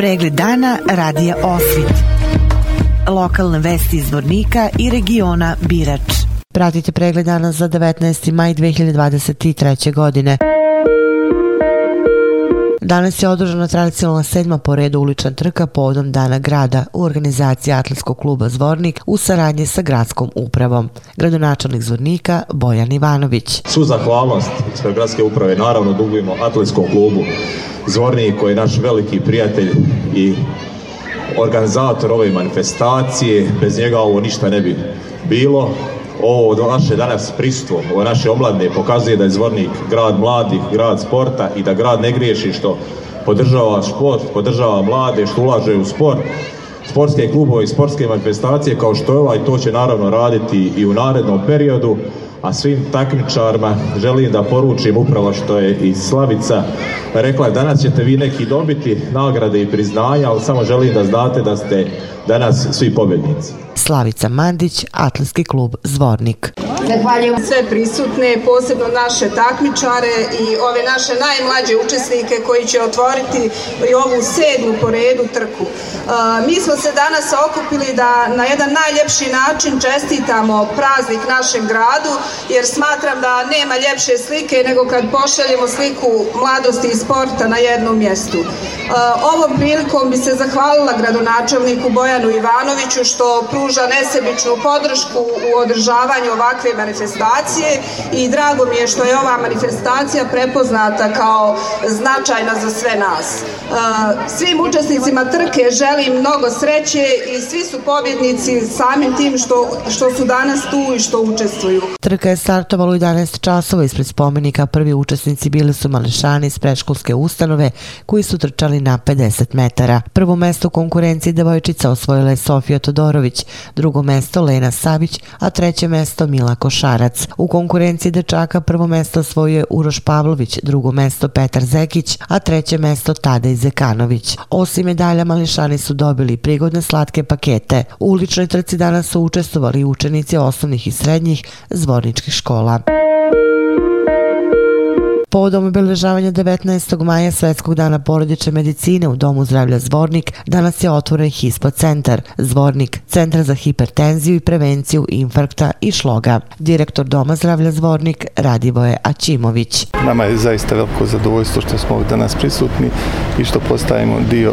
Pregled dana radija Osvit. Lokalne vesti iz Vornika i regiona Birač. Pratite pregled dana za 19. maj 2023. godine. Danas je održana tradicionalna sedma po redu ulična trka povodom Dana grada u organizaciji Atletskog kluba Zvornik u saradnji sa gradskom upravom. Gradonačelnik Zvornika Bojan Ivanović. Svu zahvalnost ispred gradske uprave naravno dugujemo Atletskom klubu Zvornik koji je naš veliki prijatelj i organizator ove manifestacije. Bez njega ovo ništa ne bi bilo ovo naše danas pristvo, ovo naše omladne pokazuje da je Zvornik grad mladih, grad sporta i da grad ne griješi što podržava sport, podržava mlade, što ulaže u sport. Sportske klubove i sportske manifestacije kao što je ovaj, to će naravno raditi i u narednom periodu, a svim takmičarima želim da poručim upravo što je i Slavica rekla, danas ćete vi neki dobiti nagrade i priznanja, ali samo želim da znate da ste danas svi pobednici. Slavica Mandić, Atletski klub Zvornik. Zahvaljujem sve prisutne, posebno naše takmičare i ove naše najmlađe učesnike koji će otvoriti i ovu sedmu po redu trku. Mi smo se danas okupili da na jedan najljepši način čestitamo praznik našem gradu, jer smatram da nema ljepše slike nego kad pošaljemo sliku mladosti i sporta na jednom mjestu. Ovom prilikom bi se zahvalila gradonačelniku Bojanu Ivanoviću što pruža nesebičnu podršku u održavanju ovakve manifestacije i drago mi je što je ova manifestacija prepoznata kao značajna za sve nas. E, svim učesnicima trke želim mnogo sreće i svi su pobjednici samim tim što, što su danas tu i što učestvuju. Trka je startovala u 11 časova ispred spomenika. Prvi učesnici bili su malešani iz predškolske ustanove koji su trčali na 50 metara. Prvo mesto u konkurenciji devojčica osvojila je Sofija Todorović, drugo mesto Lena Savić, a treće mesto Mila Košarac. U konkurenciji dečaka prvo mesto osvojio Uroš Pavlović, drugo mesto Petar Zekić, a treće mesto Tadej Zekanović. Osim medalja mališani su dobili prigodne slatke pakete. U uličnoj trci danas su učestvovali učenici osnovnih i srednjih zvorničkih škola. Povodom obeležavanja 19. maja Svetskog dana porodične medicine u Domu zdravlja Zvornik danas je otvoren HISPO centar. Zvornik, centar za hipertenziju i prevenciju infarkta i šloga. Direktor Doma zdravlja Zvornik Radivoje Ačimović. Nama je zaista veliko zadovoljstvo što smo danas prisutni i što postajemo dio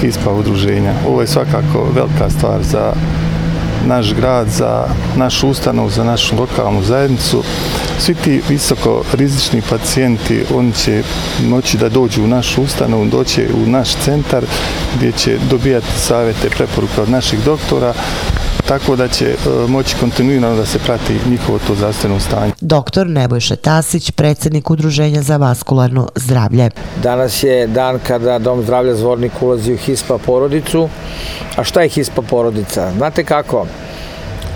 HISPA udruženja. Ovo je svakako velika stvar za naš grad, za našu ustanovu, za našu lokalnu zajednicu. Svi ti visoko rizični pacijenti, oni će moći da dođu u našu ustanovu, doće u naš centar gdje će dobijati savjete, preporuke od naših doktora, tako da će e, moći kontinuirano da se prati njihovo to zdravstveno stanje. Doktor Nebojša Tasić, predsjednik Udruženja za vaskularno zdravlje. Danas je dan kada Dom zdravlja Zvornik ulazi u HISPA porodicu. A šta je HISPA porodica? Znate kako?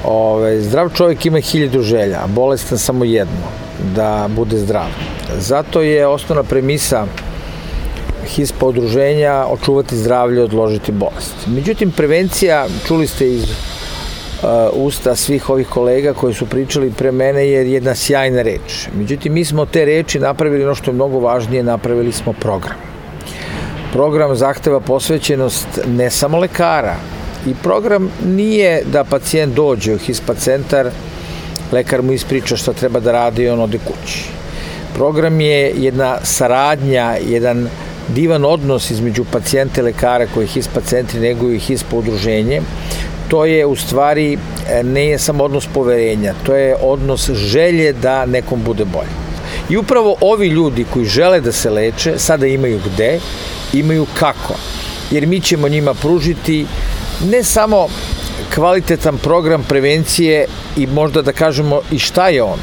Ove, zdrav čovjek ima hiljadu želja, a bolestan samo jedno, da bude zdrav. Zato je osnovna premisa HISPA udruženja očuvati zdravlje, odložiti bolest. Međutim, prevencija, čuli ste iz usta svih ovih kolega koji su pričali pre mene je jedna sjajna reč. Međutim, mi smo te reči napravili ono što je mnogo važnije, napravili smo program. Program zahteva posvećenost ne samo lekara, i program nije da pacijent dođe u HISPA centar, lekar mu ispriča šta treba da radi i on ode kući. Program je jedna saradnja, jedan divan odnos između pacijenta i lekara koji HISPA centri neguju i HISPA udruženje, to je u stvari ne je samo odnos poverenja, to je odnos želje da nekom bude bolje. I upravo ovi ljudi koji žele da se leče, sada imaju gde, imaju kako. Jer mi ćemo njima pružiti ne samo kvalitetan program prevencije i možda da kažemo i šta je on.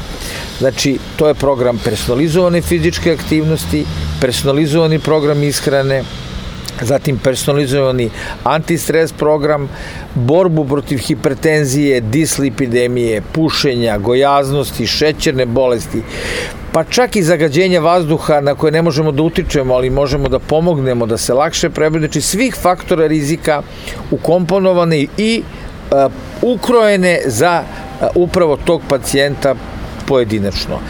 Znači, to je program personalizovane fizičke aktivnosti, personalizovani program ishrane, zatim personalizovani antistres program, borbu protiv hipertenzije, dislipidemije, pušenja, gojaznosti, šećerne bolesti, pa čak i zagađenja vazduha na koje ne možemo da utičemo, ali možemo da pomognemo da se lakše prebrode, znači svih faktora rizika ukomponovane i uh, ukrojene za uh, upravo tog pacijenta pojedinačno.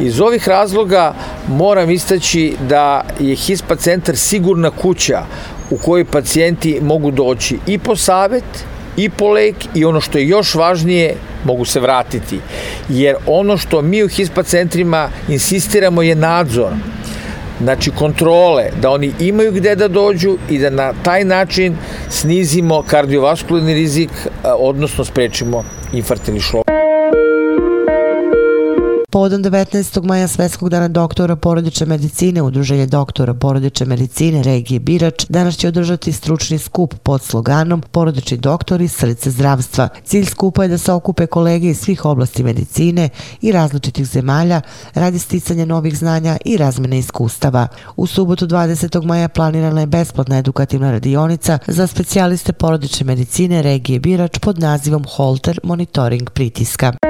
Iz ovih razloga moram istaći da je HISPA centar sigurna kuća u kojoj pacijenti mogu doći i po savet, i po lek i ono što je još važnije, mogu se vratiti. Jer ono što mi u HISPA centrima insistiramo je nadzor znači kontrole, da oni imaju gde da dođu i da na taj način snizimo kardiovaskularni rizik, odnosno sprečimo infarktni šlop. Povodom 19. maja Svetskog dana doktora porodične medicine, Udruženje doktora porodične medicine regije Birač danas će održati stručni skup pod sloganom Porodični doktori srce zdravstva. Cilj skupa je da se okupe kolege iz svih oblasti medicine i različitih zemalja radi sticanja novih znanja i razmene iskustava. U subotu 20. maja planirana je besplatna edukativna radionica za specijaliste porodične medicine regije Birač pod nazivom Holter monitoring pritiska.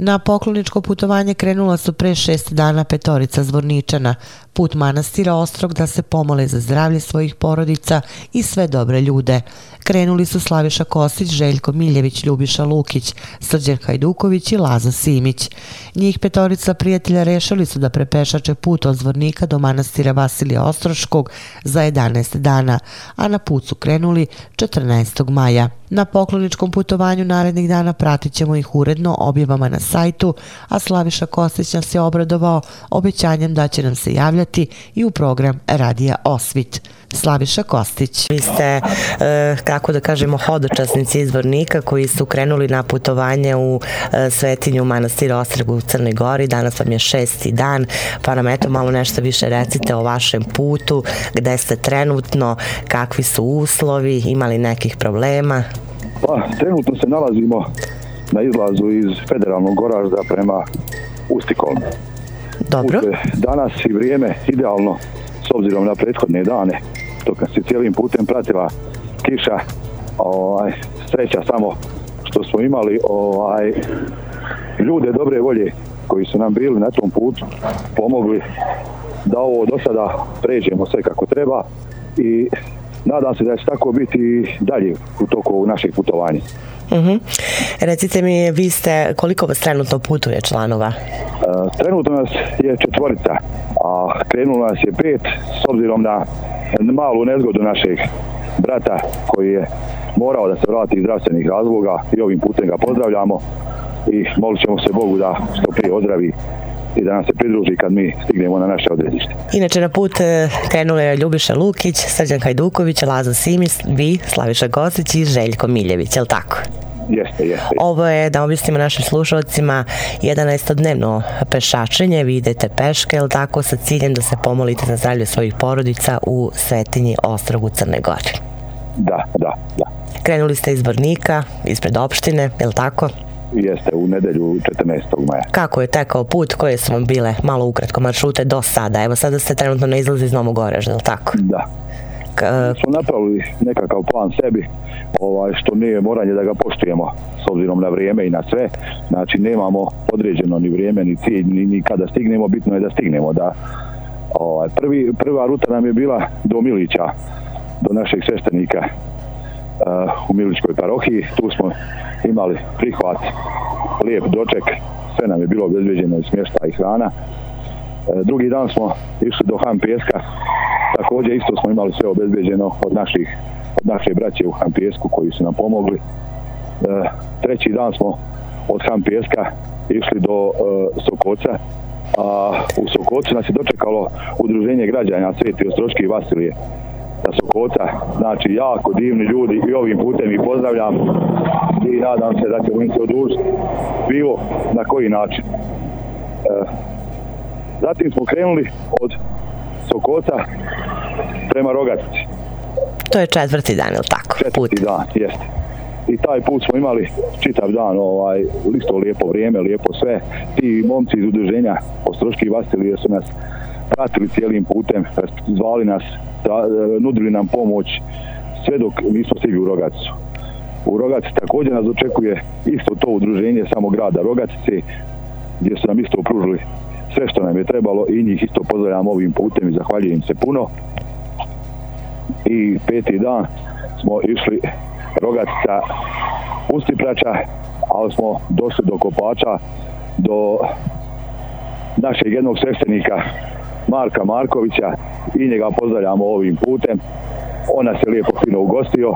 Na pokloničko putovanje krenula su pre šest dana petorica zvorničana, put manastira Ostrog da se pomole za zdravlje svojih porodica i sve dobre ljude. Krenuli su Slaviša Kosić, Željko Miljević, Ljubiša Lukić, Srđan Hajduković i Laza Simić. Njih petorica prijatelja rešili su da prepešače put od zvornika do manastira Vasilija Ostroškog za 11 dana, a na put su krenuli 14. maja. Na pokloničkom putovanju narednih dana pratit ćemo ih uredno objavama na sajtu, a Slaviša Kostić nas je obradovao obećanjem da će nam se javljati i u program Radija Osvit. Slaviša Kostić. Vi ste, e, kako da kažemo, hodočasnici izvornika koji su krenuli na putovanje u e, Svetinju manastira Ostregu u Crnoj Gori. Danas vam je šesti dan, pa nam eto malo nešto više recite o vašem putu, gde ste trenutno, kakvi su uslovi, imali nekih problema? Pa, trenutno se nalazimo na izlazu iz federalnog goražda prema Ustikolnu. Dobro. Put danas i vrijeme idealno s obzirom na prethodne dane dok se cijelim putem pratila kiša ovaj, sreća samo što smo imali ovaj, ljude dobre volje koji su nam bili na tom putu pomogli da ovo do sada pređemo sve kako treba i nadam se da će tako biti i dalje u toku naših putovanja. Uh mhm. -huh. Recite mi, vi ste, koliko vas trenutno putuje članova? E, trenutno nas je četvorica, a krenulo nas je pet s obzirom na malu nezgodu našeg brata koji je morao da se vrati iz zdravstvenih razloga i ovim putem ga pozdravljamo i molit ćemo se Bogu da što prije ozdravi i da nam se pridruži kad mi stignemo na naše odredište. Inače na put e, krenule je Ljubiša Lukić, Srđan Hajduković, Lazo Simis, vi, Slaviša Gosić i Željko Miljević, je li tako? Jeste, jeste. Ovo je, da objasnimo našim slušalcima, 11-dnevno pešačenje, vi idete peške, je li tako, sa ciljem da se pomolite za zdravlje svojih porodica u Svetinji Ostrogu Crne Gore. Da, da, da. Krenuli ste iz Brnika, ispred opštine, je li tako? Jeste, u nedelju 14. maja. Kako je tekao put, koje su vam bile malo ukratko maršrute do sada? Evo sada ste trenutno na izlazi iz Novog Goreža, je li tako? Da. K smo napravili nekakav plan sebi, ovaj, što nije moranje da ga poštujemo s obzirom na vrijeme i na sve. Znači, nemamo određeno ni vrijeme, ni cilj, ni, ni kada stignemo, bitno je da stignemo. Da, ovaj, prvi, prva ruta nam je bila do Milića, do našeg sestenika uh, u Miličkoj parohiji. Tu smo imali prihvat, lijep doček, sve nam je bilo obezbeđeno i smješta i hrana. Uh, drugi dan smo išli do Han Pijeska, također isto smo imali sve obezbeđeno od naših od naše braće u Han Pijesku koji su nam pomogli. Uh, treći dan smo od Han Pijeska išli do Sokoca, a u Sokocu nas je dočekalo udruženje građana Sveti Ostroški i Vasilije Sokota, znači jako divni ljudi i ovim putem ih pozdravljam i nadam se da ćemo im se odužiti pivo na koji način. E, zatim smo krenuli od Sokota prema Rogatici. To je četvrti dan, ili tako? Četvrti Put. dan, jeste. I taj put smo imali čitav dan, ovaj, listo lijepo vrijeme, lijepo sve. Ti momci iz udruženja Ostroški i Vasilije su nas pratili cijelim putem, zvali nas, da, e, nudili nam pomoć sve dok nismo stigli u Rogacicu. U Rogacici također nas očekuje isto to udruženje samo grada Rogacice, gdje su nam isto pružili sve što nam je trebalo i njih isto pozdravljam ovim putem i zahvaljujem se puno. I peti dan smo išli Rogatica Ustiprača, ali smo došli do Kopača, do našeg jednog sveštenika Marka Markovića i njega pozdravljamo ovim putem on nas je lijepo fino ugostio.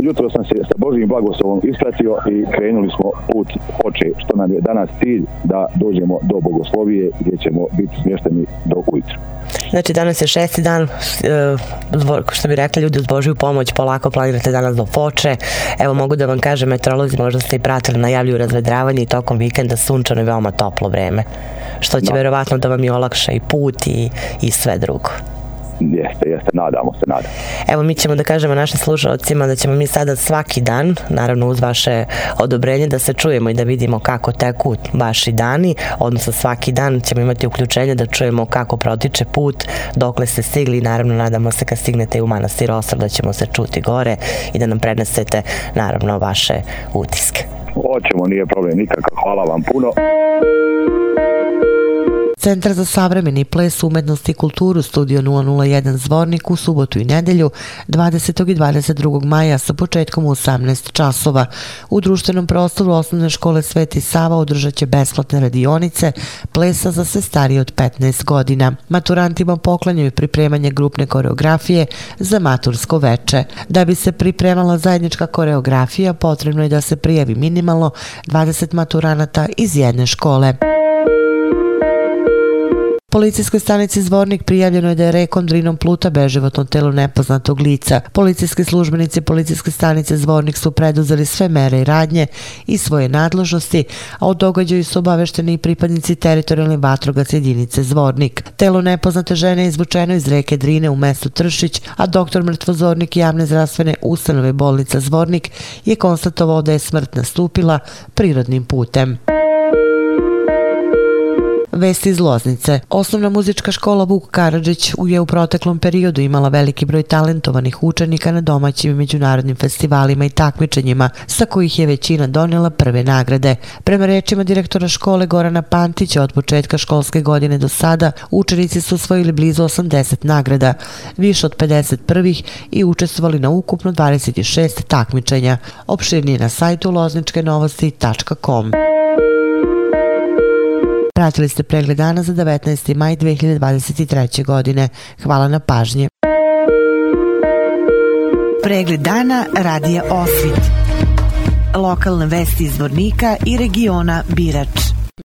Jutro sam se sa Božim blagoslovom ispratio i krenuli smo put oče, što nam je danas cilj da dođemo do Bogoslovije gdje ćemo biti smješteni do ujutru. Znači danas je šesti dan, e, što bi rekli ljudi uz Božju pomoć, polako planirate danas do Foče. Evo mogu da vam kažem, meteorolozi možda ste i pratili, najavljuju razvedravanje i tokom vikenda sunčano i veoma toplo vreme. Što će no. verovatno da vam i olakša i put i, i sve drugo. Jeste, jeste, nadamo se, nadamo. Evo mi ćemo da kažemo našim slušalcima da ćemo mi sada svaki dan, naravno uz vaše odobrenje, da se čujemo i da vidimo kako teku vaši dani, odnosno svaki dan ćemo imati uključenje da čujemo kako protiče put, dokle ste stigli i naravno nadamo se kad stignete u manastir Osar da ćemo se čuti gore i da nam prenesete naravno vaše utiske. Hoćemo, nije problem nikakav, hvala vam puno. Centar za savremeni ples, umetnost i kulturu Studio 001 Zvornik u subotu i nedelju 20. i 22. maja sa početkom u 18 časova. U društvenom prostoru osnovne škole Sveti Sava održat će besplatne radionice plesa za sve starije od 15 godina. Maturantima poklanjaju pripremanje grupne koreografije za matursko veče. Da bi se pripremala zajednička koreografija, potrebno je da se prijavi minimalno 20 maturanata iz jedne škole. Policijskoj stanici Zvornik prijavljeno je da je rekom Drinom Pluta beživotno telo nepoznatog lica. Policijski službenici policijske stanice Zvornik su preduzeli sve mere i radnje i svoje nadložnosti, a o događaju su obavešteni i pripadnici teritorijalne vatrogac jedinice Zvornik. Telo nepoznate žene je izvučeno iz reke Drine u mestu Tršić, a doktor mrtvozornik javne zdravstvene ustanove bolnica Zvornik je konstatovao da je smrt nastupila prirodnim putem. Vesti iz Loznice. Osnovna muzička škola Vuk Karadžić je u proteklom periodu imala veliki broj talentovanih učenika na domaćim i međunarodnim festivalima i takmičenjima, sa kojih je većina donijela prve nagrade. Prema rečima direktora škole Gorana Pantića, od početka školske godine do sada, učenici su osvojili blizu 80 nagrada, više od 50 prvih i učestvovali na ukupno 26 takmičenja. Opširnije na sajtu lozničkenovosti.com. Pratili ste pregled dana za 19. maj 2023. godine. Hvala na pažnje. Pregled dana radija Osvit. Lokalne vesti iz Vornika i regiona Birač.